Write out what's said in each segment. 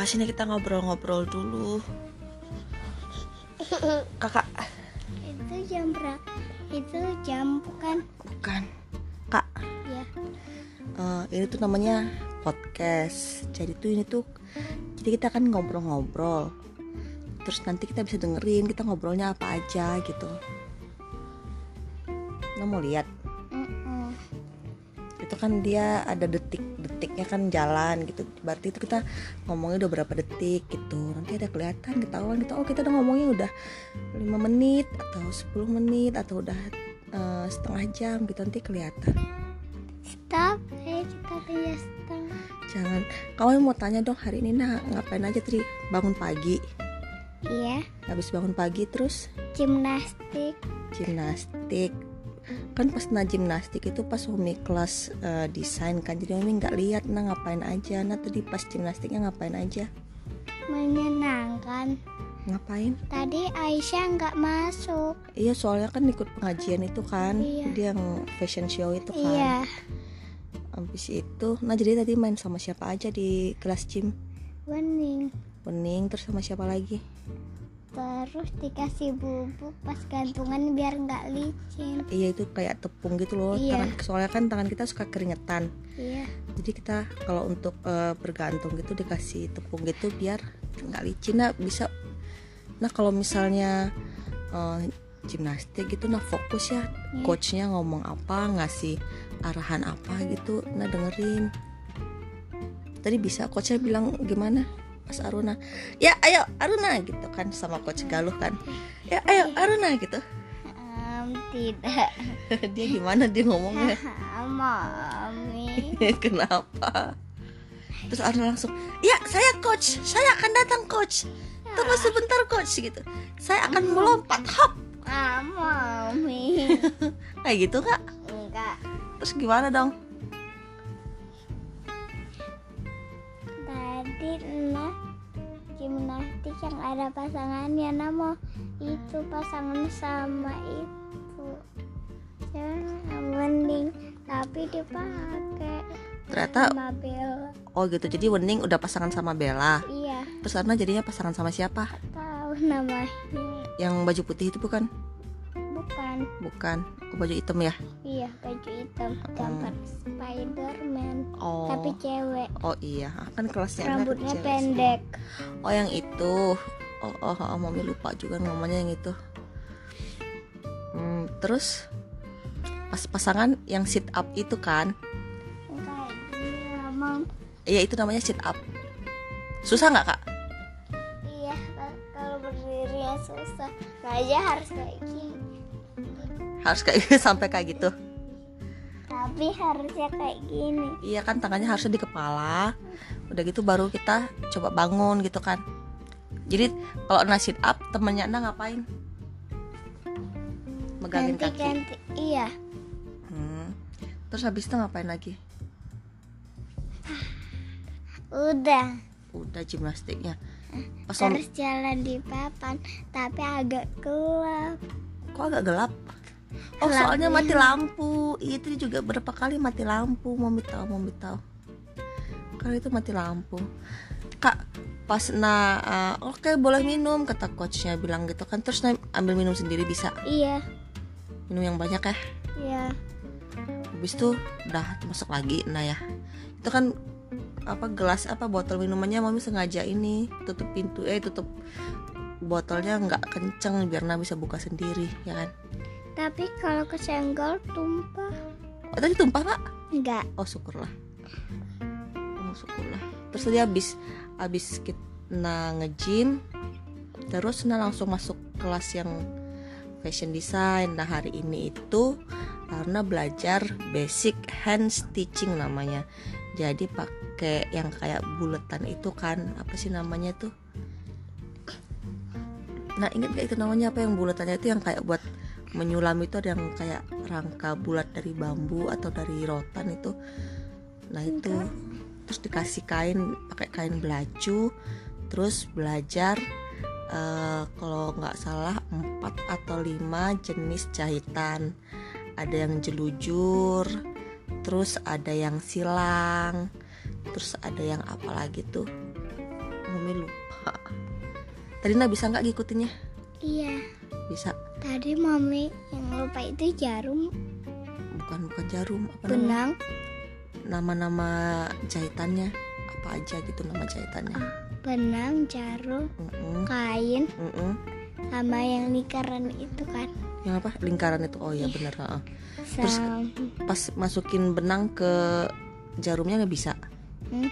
apa sih nih kita ngobrol-ngobrol dulu? Kakak. Itu jam berapa? Itu jam bukan? Bukan. Kak. Ya. Eh, ini tuh namanya podcast. Jadi tuh ini tuh jadi kita kan ngobrol-ngobrol. Terus nanti kita bisa dengerin kita ngobrolnya apa aja gitu. Lo mau lihat? Mm-mm. itu kan dia ada detik-detiknya kan jalan gitu. Berarti itu kita ngomongnya udah berapa detik gitu. Nanti ada kelihatan ketahuan gitu. Oh kita udah ngomongnya udah 5 menit atau 10 menit atau udah eh, setengah jam gitu. Nanti kelihatan. Stop. Eh kita lihat stop jangan. Kamu mau tanya dong hari ini nah ngapain aja Tri? Bangun pagi. Iya. Habis bangun pagi terus? Gimnastik. Gimnastik kan pas nah gimnastik itu pas Umi kelas eh, desain kan jadi Umi nggak lihat nah ngapain aja? Nah tadi pas gimnastiknya ngapain aja? Menyenangkan. Ngapain? Tadi Aisyah nggak masuk. Iya soalnya kan ikut pengajian itu kan Iya. dia yang fashion show itu kan. Iya. Habis itu nah jadi tadi main sama siapa aja di kelas gym? Bening Bening terus sama siapa lagi terus dikasih bubuk pas gantungan biar nggak licin. Iya itu kayak tepung gitu loh. Iya. tangan soalnya kan tangan kita suka keringetan. Iya. Jadi kita kalau untuk eh, bergantung gitu dikasih tepung gitu biar nggak licin. Nah bisa nah kalau misalnya eh, gimnastik gitu nah fokus ya. Iya. coachnya ngomong apa ngasih arahan apa gitu. Nah dengerin. Tadi bisa coachnya bilang gimana pas Aruna ya ayo Aruna gitu kan sama coach Galuh kan ya ayo Aruna gitu Em, tidak dia gimana dia ngomongnya mami Kenapa? Terus Arna langsung, ya saya coach, saya akan datang coach. Tunggu sebentar coach gitu. Saya akan melompat, hop. ah mami Kayak gitu kak. enggak Terus gimana dong? tadi nah gimnastik yang ada pasangannya namo itu pasangan sama itu jangan mending tapi dipakai Ternyata, sama Bella oh gitu. Jadi Wening udah pasangan sama Bella. iya Terus Arna jadinya pasangan sama siapa? tahu namanya Yang baju putih itu bukan? Bukan Bukan. Oh, baju hitam ya? iya baju hitam gambar Spiderman Oh. tapi cewek Oh iya, kan kelasnya rambutnya kecil. pendek Oh yang itu. Oh, oh, oh, mami lupa juga ngomongnya yang itu. Hmm, terus pas pasangan yang sit up itu kan? Iya itu namanya sit up. Susah nggak kak? Iya, ka- kalau berdiri ya susah. Raja harus kayak gini. Harus kayak gitu, sampai kayak gitu. Tapi harusnya kayak gini. Iya kan tangannya harusnya di kepala. Udah gitu baru kita coba bangun gitu kan. Jadi kalau na sit up temennya Ana ngapain? Megangin kaki. Ganti-ganti. Iya. Hmm. Terus habis itu ngapain lagi? Udah. Udah gimnastiknya. Pas Terus jalan di papan, tapi agak gelap. kok agak gelap? Oh Gelap, soalnya mati lampu. Itu juga berapa kali mati lampu. Mau tahu, mau tahu. Kali itu mati lampu. Kak, pas nah uh, oke boleh minum kata coachnya bilang gitu kan terus nah, ambil minum sendiri bisa Iya. minum yang banyak ya Iya. habis itu udah masuk lagi nah ya itu kan apa gelas apa botol minumannya mami sengaja ini tutup pintu eh tutup botolnya nggak kenceng biar Nah bisa buka sendiri ya kan Tapi kalau kesenggol tumpah. oh tadi tumpah nggak Enggak. oh syukurlah. Oh syukurlah. Terus dia habis habis kita nge-gym terus nah langsung masuk kelas yang fashion design. Nah hari ini itu karena belajar basic hand stitching namanya. Jadi pakai yang kayak buletan itu kan. Apa sih namanya tuh? Nah ingat gak itu namanya? Apa yang buletannya itu yang kayak buat menyulam itu ada yang kayak rangka bulat dari bambu atau dari rotan itu. Nah itu. Terus dikasih kain pakai kain belacu. Terus belajar eh, kalau nggak salah empat atau lima jenis jahitan. Ada yang jelujur terus ada yang silang terus ada yang apa lagi tuh? Mami lupa. Tadi nah bisa nggak ngikutinnya? Iya. bisa Tadi mami yang lupa itu jarum, bukan bukan jarum apa benang, nama-nama jahitannya apa aja gitu nama jahitannya. Benang, jarum, Mm-mm, kain, mm-mm. sama yang lingkaran itu kan. yang apa? Lingkaran itu. Oh ya bener heeh. Terus- pas masukin benang ke jarumnya nggak bisa? Hmm?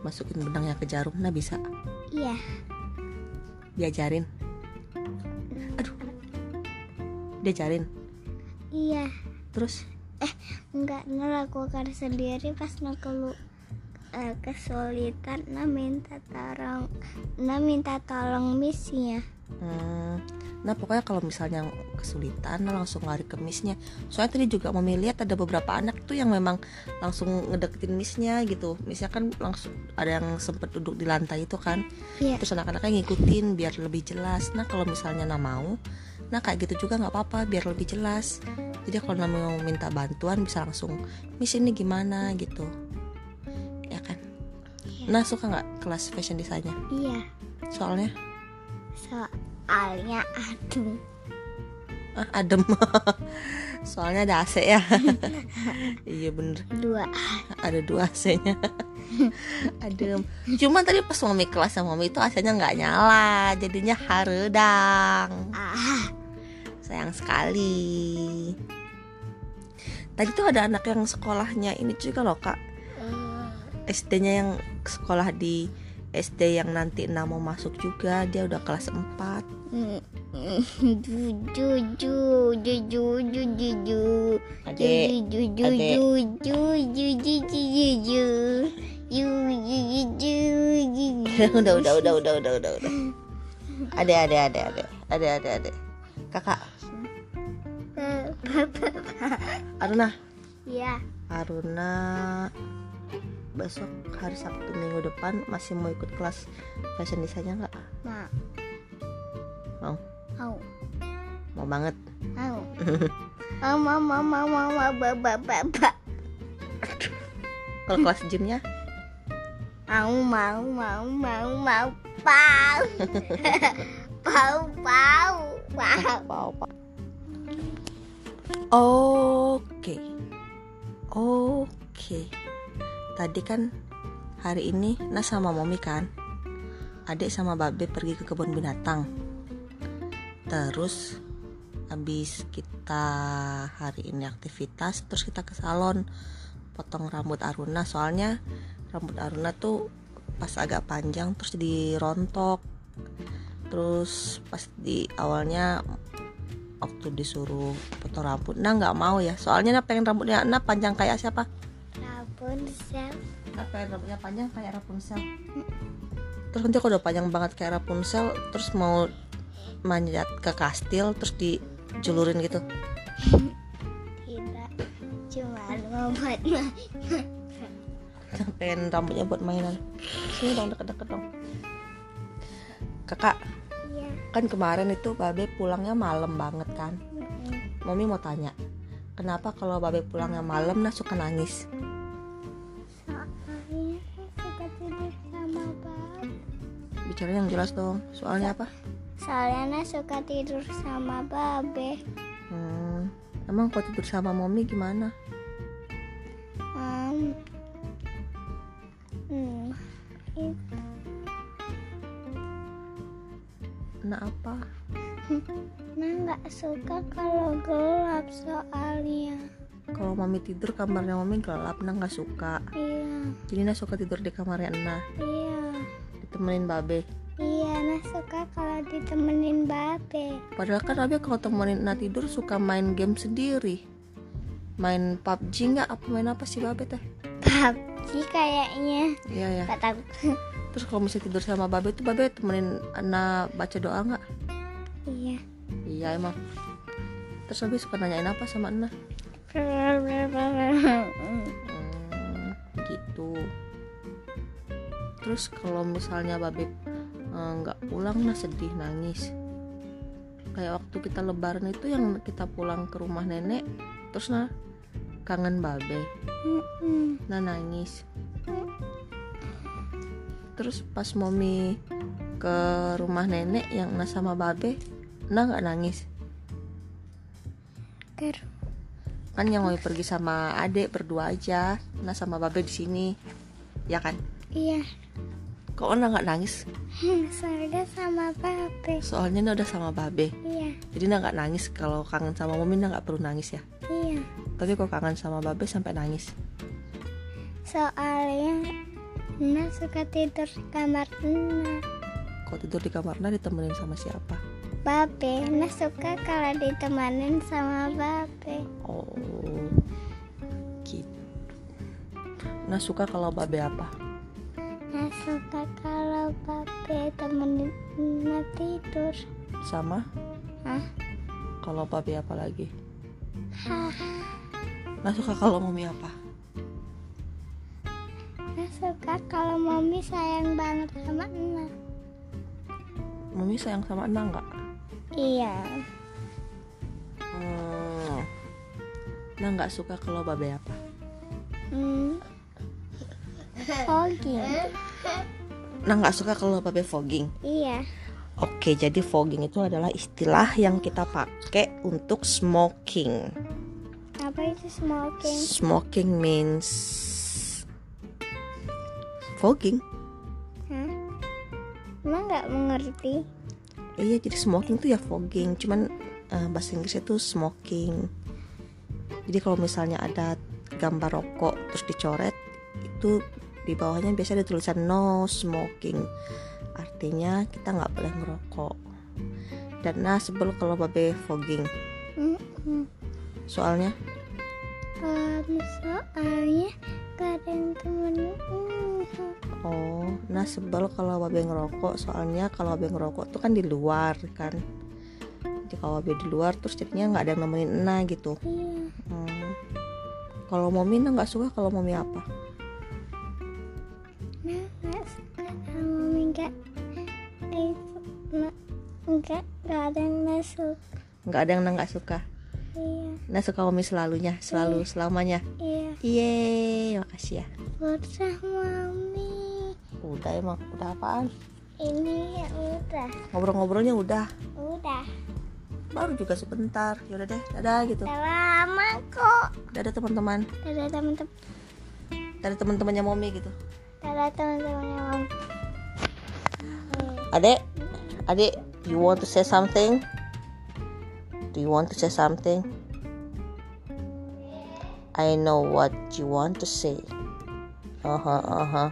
masukin benangnya ke jarum nah bisa? Iya. diajarin diajarin? Iya. terus? Enggak ngelakukan sendiri pas nak kelu eh, kesulitan nah minta tolong nah minta tolong missnya. Hmm, nah pokoknya kalau misalnya kesulitan nah langsung lari ke missnya. Soalnya tadi juga mami lihat ada beberapa anak tuh yang memang langsung ngedeketin missnya gitu. Missnya kan langsung ada yang sempet duduk di lantai itu kan. Iya. terus anak-anaknya ngikutin biar lebih jelas. Nah kalau misalnya nah mau nah kayak gitu juga nggak apa-apa biar lebih jelas. Jadi kalau nah mau minta bantuan bisa langsung miss ini gimana? gitu. Ya kan? Iya. nah suka nggak kelas fashion desainnya iya. Soalnya? Soalnya aduh ah, adem. Soalnya ada AC ya. Iya bener. Dua ada dua AC-nya adem. Cuman tadi pas mami kelas sama mami itu AC-nya nggak nyala. Jadinya haredang. Ah sayang sekali. Tadi tuh ada anak yang sekolahnya ini juga loh kak. SD-nya yang sekolah di SD yang nanti Nah mau masuk juga dia udah kelas 4 juju juju juju juju udah udah udah udah udah udah udah. Ada ada ada ada. Ada ada ada. Kakak Aruna. Ya Aruna besok hari Sabtu minggu depan masih mau ikut kelas fashion desainnya nggak? Mau Mau. mau. Mau banget. Mau. Mau mau mau mau mau ba ba ba ba. Kalau kelas gymnya? Mau mau mau mau mau pau pau. Pau pau oke. Oke. Tadi kan hari ini Nas sama Momi kan? Adik sama babe pergi ke kebun binatang. Terus habis kita hari ini aktivitas terus kita ke salon potong rambut Aruna. Soalnya rambut Aruna tuh pas agak panjang terus dirontok terus pas di awalnya waktu disuruh potong rambut. Nah nggak mau ya. Soalnya nah pengen rambutnya nah panjang kayak siapa? Rapunzel nah pengen rambutnya panjang kayak Rapunzel terus nanti kalau udah panjang banget kayak Rapunzel terus mau manjat ke kastil terus dijulurin gitu. Tidak cuma mau buat pengen rambutnya buat mainan. Sini dong deket-deket dong. Kakak kan kemarin itu babe pulangnya malam banget kan. Mami mau tanya kenapa kalau babe pulangnya malam nah suka nangis? Soalnya suka tidur sama bab bicara yang jelas dong soalnya apa? Soalnya Nah suka tidur sama babe. Hmm, emang kalau tidur sama Mami gimana Nah nggak suka kalau gelap soalnya. Kalau Mami tidur kamarnya Mami gelap nah nggak suka. Iya. Jadi nah suka tidur di kamarnya Nah iya. Ditemenin babe. Iya Nah suka kalau ditemenin babe. Padahal kan babe kalau temenin Nah tidur suka main game sendiri. Main PUBG nggak? Apa main apa sih babe teh? PUBG kayaknya. Iya ya Gak tahu. Terus kalau misalnya tidur sama babe tuh babe temenin Nah baca doa nggak iya emang terus babe suka nanyain apa sama Nah Hmm, gitu. Terus kalau misalnya babe eh, nggak pulang nah sedih nangis. Kayak waktu kita lebaran itu yang kita pulang ke rumah nenek, terus nah kangen babe, nah nangis. terus pas Momi ke rumah nenek yang Nah sama Babe Nah nggak nangis? Ter kan yang mau pergi sama adek berdua aja. Nah sama Babe di sini. Ya kan? Iya. Kok Nah nggak nangis? Soalnya sama babe. Soalnya Nah udah sama Babe. Iya. Jadi Nah nggak nangis. Kalau kangen sama Momi Nah nggak perlu nangis ya? Iya. Tapi kok kangen sama Babe sampai nangis? Soalnya Nah suka tidur di kamar Nah kok tidur di kamar Nah ditemenin sama siapa Babe, Nah suka kalau ditemanin sama Babe oh gitu. Nah suka kalau Babe apa? Nah suka kalau Babe temenin Nah tidur. Sama? Hah? kalau Babe apa lagi? Hah. Nah suka kalau Momi apa? Nah suka kalau Mami sayang banget sama Nah Momi sayang sama Nah nggak Iya hmm. Nah nggak suka kalau Babe apa hmm. Gitu Nah nggak suka kalau Babe fogging Iya Oke, jadi fogging itu adalah istilah yang kita pakai untuk smoking. Apa itu smoking? Smoking means fogging. Hah? Emang nggak mengerti? Iya, jadi smoking tuh ya fogging. Cuman eh, bahasa Inggrisnya tuh smoking. Jadi kalau misalnya ada gambar rokok terus dicoret, itu di bawahnya biasanya ada tulisan no smoking. Artinya kita nggak boleh ngerokok. Dan nah sebel kalau babe fogging. Soalnya Um, soalnya gak ada yang temenin Mm. Oh, nah sebel kalau babe ngerokok soalnya kalau babe ngerokok tuh kan di luar kan. Jadi kalau babe di luar terus jadinya nggak ada yang nemenin Ena gitu. Iya Hmm. Kalau Momi Ena nggak suka kalau Momi apa? Nah gak suka sama Mami gak itu nah, enggak gak ada yang masuk Nggak ada yang nggak suka. Iya Nah suka Momi selalunya, selalu selamanya. Iya Iye, makasih ya. Udah Mami Udah emang, udah apaan? Ini udah Ngobrol-ngobrolnya udah. Udah Baru juga sebentar. Yaudah deh, dadah gitu. Udah lama kok Dadah teman-teman. Dadah teman-teman Dadah teman-temannya Momi gitu. Dadah teman-temannya Mami Adek, adek, you want to say something? Do you want to say something? I know what you want to say. Uh huh, uh huh.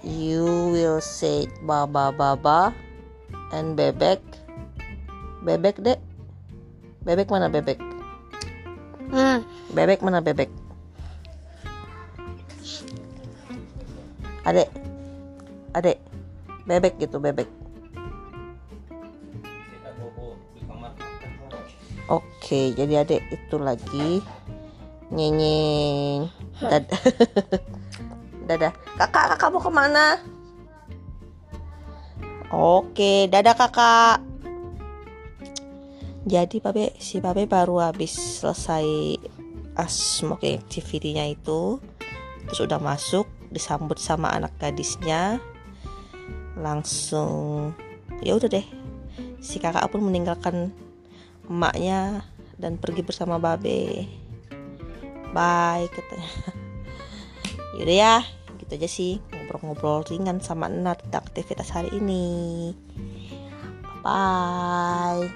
You will say baba baba and bebek. Bebek dek. Bebek mana bebek? Hmm Bebek mana bebek? Adek, adek, bebek gitu bebek. Oke, jadi adek itu lagi nyenyeng. Dad dadah. Kakak, kakak mau ke mana? Oke, dadah kakak. Jadi babe, si babe baru habis selesai as smoking activity-nya itu, terus udah masuk, disambut sama anak gadisnya, langsung ya udah deh. Si kakak pun meninggalkan emaknya dan pergi bersama babe bye katanya yaudah ya gitu aja sih. Ngobrol-ngobrol ringan sama Nat tentang aktivitas hari ini. Bye